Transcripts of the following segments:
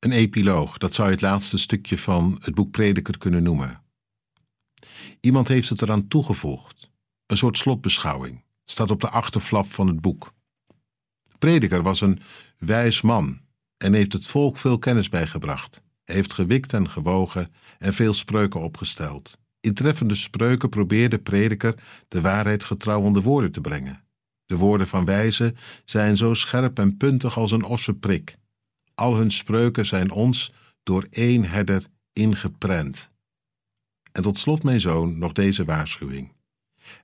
Een epiloog, dat zou je het laatste stukje van het boek Prediker kunnen noemen. Iemand heeft het eraan toegevoegd. Een soort slotbeschouwing. Staat op de achterflap van het boek. Prediker was een wijs man en heeft het volk veel kennis bijgebracht. Hij heeft gewikt en gewogen en veel spreuken opgesteld. In treffende spreuken probeerde de prediker de waarheid getrouw onder woorden te brengen. De woorden van wijze zijn zo scherp en puntig als een ossenprik. Al hun spreuken zijn ons door één herder ingeprent. En tot slot, mijn zoon, nog deze waarschuwing.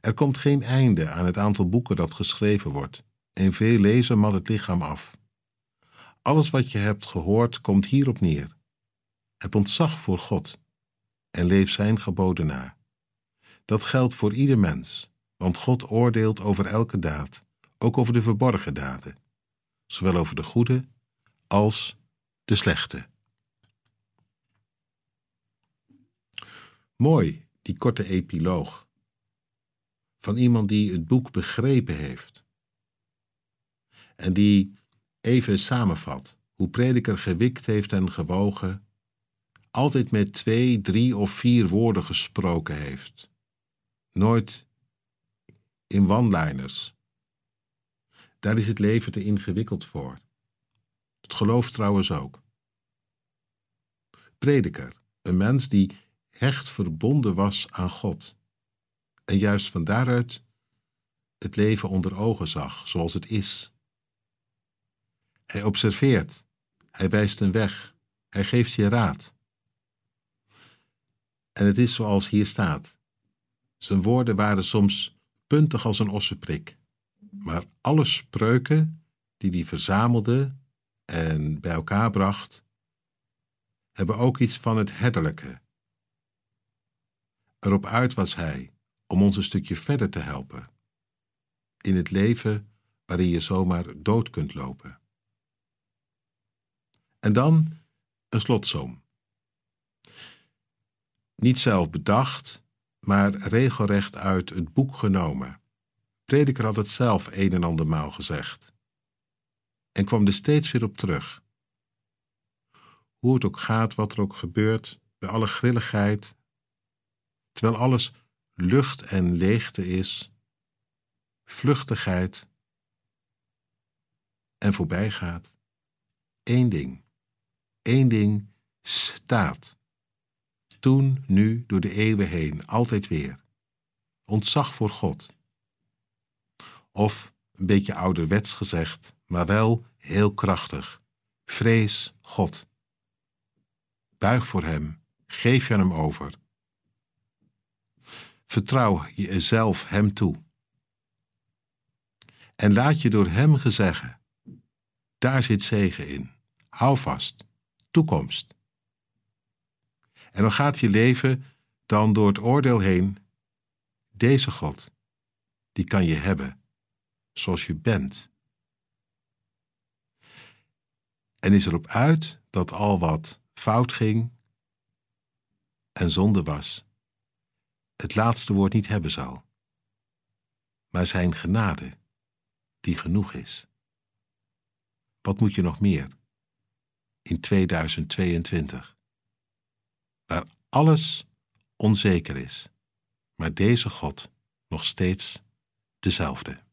Er komt geen einde aan het aantal boeken dat geschreven wordt, en veel lezen mat het lichaam af. Alles wat je hebt gehoord komt hierop neer. Heb ontzag voor God en leef zijn geboden na. Dat geldt voor ieder mens, want God oordeelt over elke daad, ook over de verborgen daden, zowel over de goede als de slechte. Mooi, die korte epiloog. Van iemand die het boek begrepen heeft. En die even samenvat hoe prediker gewikt heeft en gewogen, altijd met twee, drie of vier woorden gesproken heeft. Nooit in one-liners. Daar is het leven te ingewikkeld voor. Geloof trouwens ook. Prediker, een mens die hecht verbonden was aan God en juist van daaruit het leven onder ogen zag zoals het is. Hij observeert, hij wijst een weg, hij geeft je raad. En het is zoals hier staat. Zijn woorden waren soms puntig als een ossenprik, maar alle spreuken die hij verzamelde en bij elkaar bracht, hebben ook iets van het herderlijke. Erop uit was hij om ons een stukje verder te helpen. In het leven waarin je zomaar dood kunt lopen. En dan een slotsom. Niet zelf bedacht, maar regelrecht uit het boek genomen. Prediker had het zelf een en andermaal gezegd. En kwam er steeds weer op terug. Hoe het ook gaat, wat er ook gebeurt, bij alle grilligheid, terwijl alles lucht en leegte is, vluchtigheid en voorbijgaat. Eén ding, één ding staat. Toen, nu, door de eeuwen heen, altijd weer. Ontzag voor God. Of, een beetje ouderwets gezegd, maar wel heel krachtig. Vrees God. Buig voor Hem, geef je Hem over. Vertrouw jezelf Hem toe. En laat je door Hem gezeggen. Daar zit zegen in. Hou vast. Toekomst. En dan gaat je leven dan door het oordeel heen. Deze God, die kan je hebben zoals je bent. En is erop uit dat al wat fout ging en zonde was, het laatste woord niet hebben zal, maar zijn genade, die genoeg is. Wat moet je nog meer in 2022, waar alles onzeker is, maar deze God nog steeds dezelfde.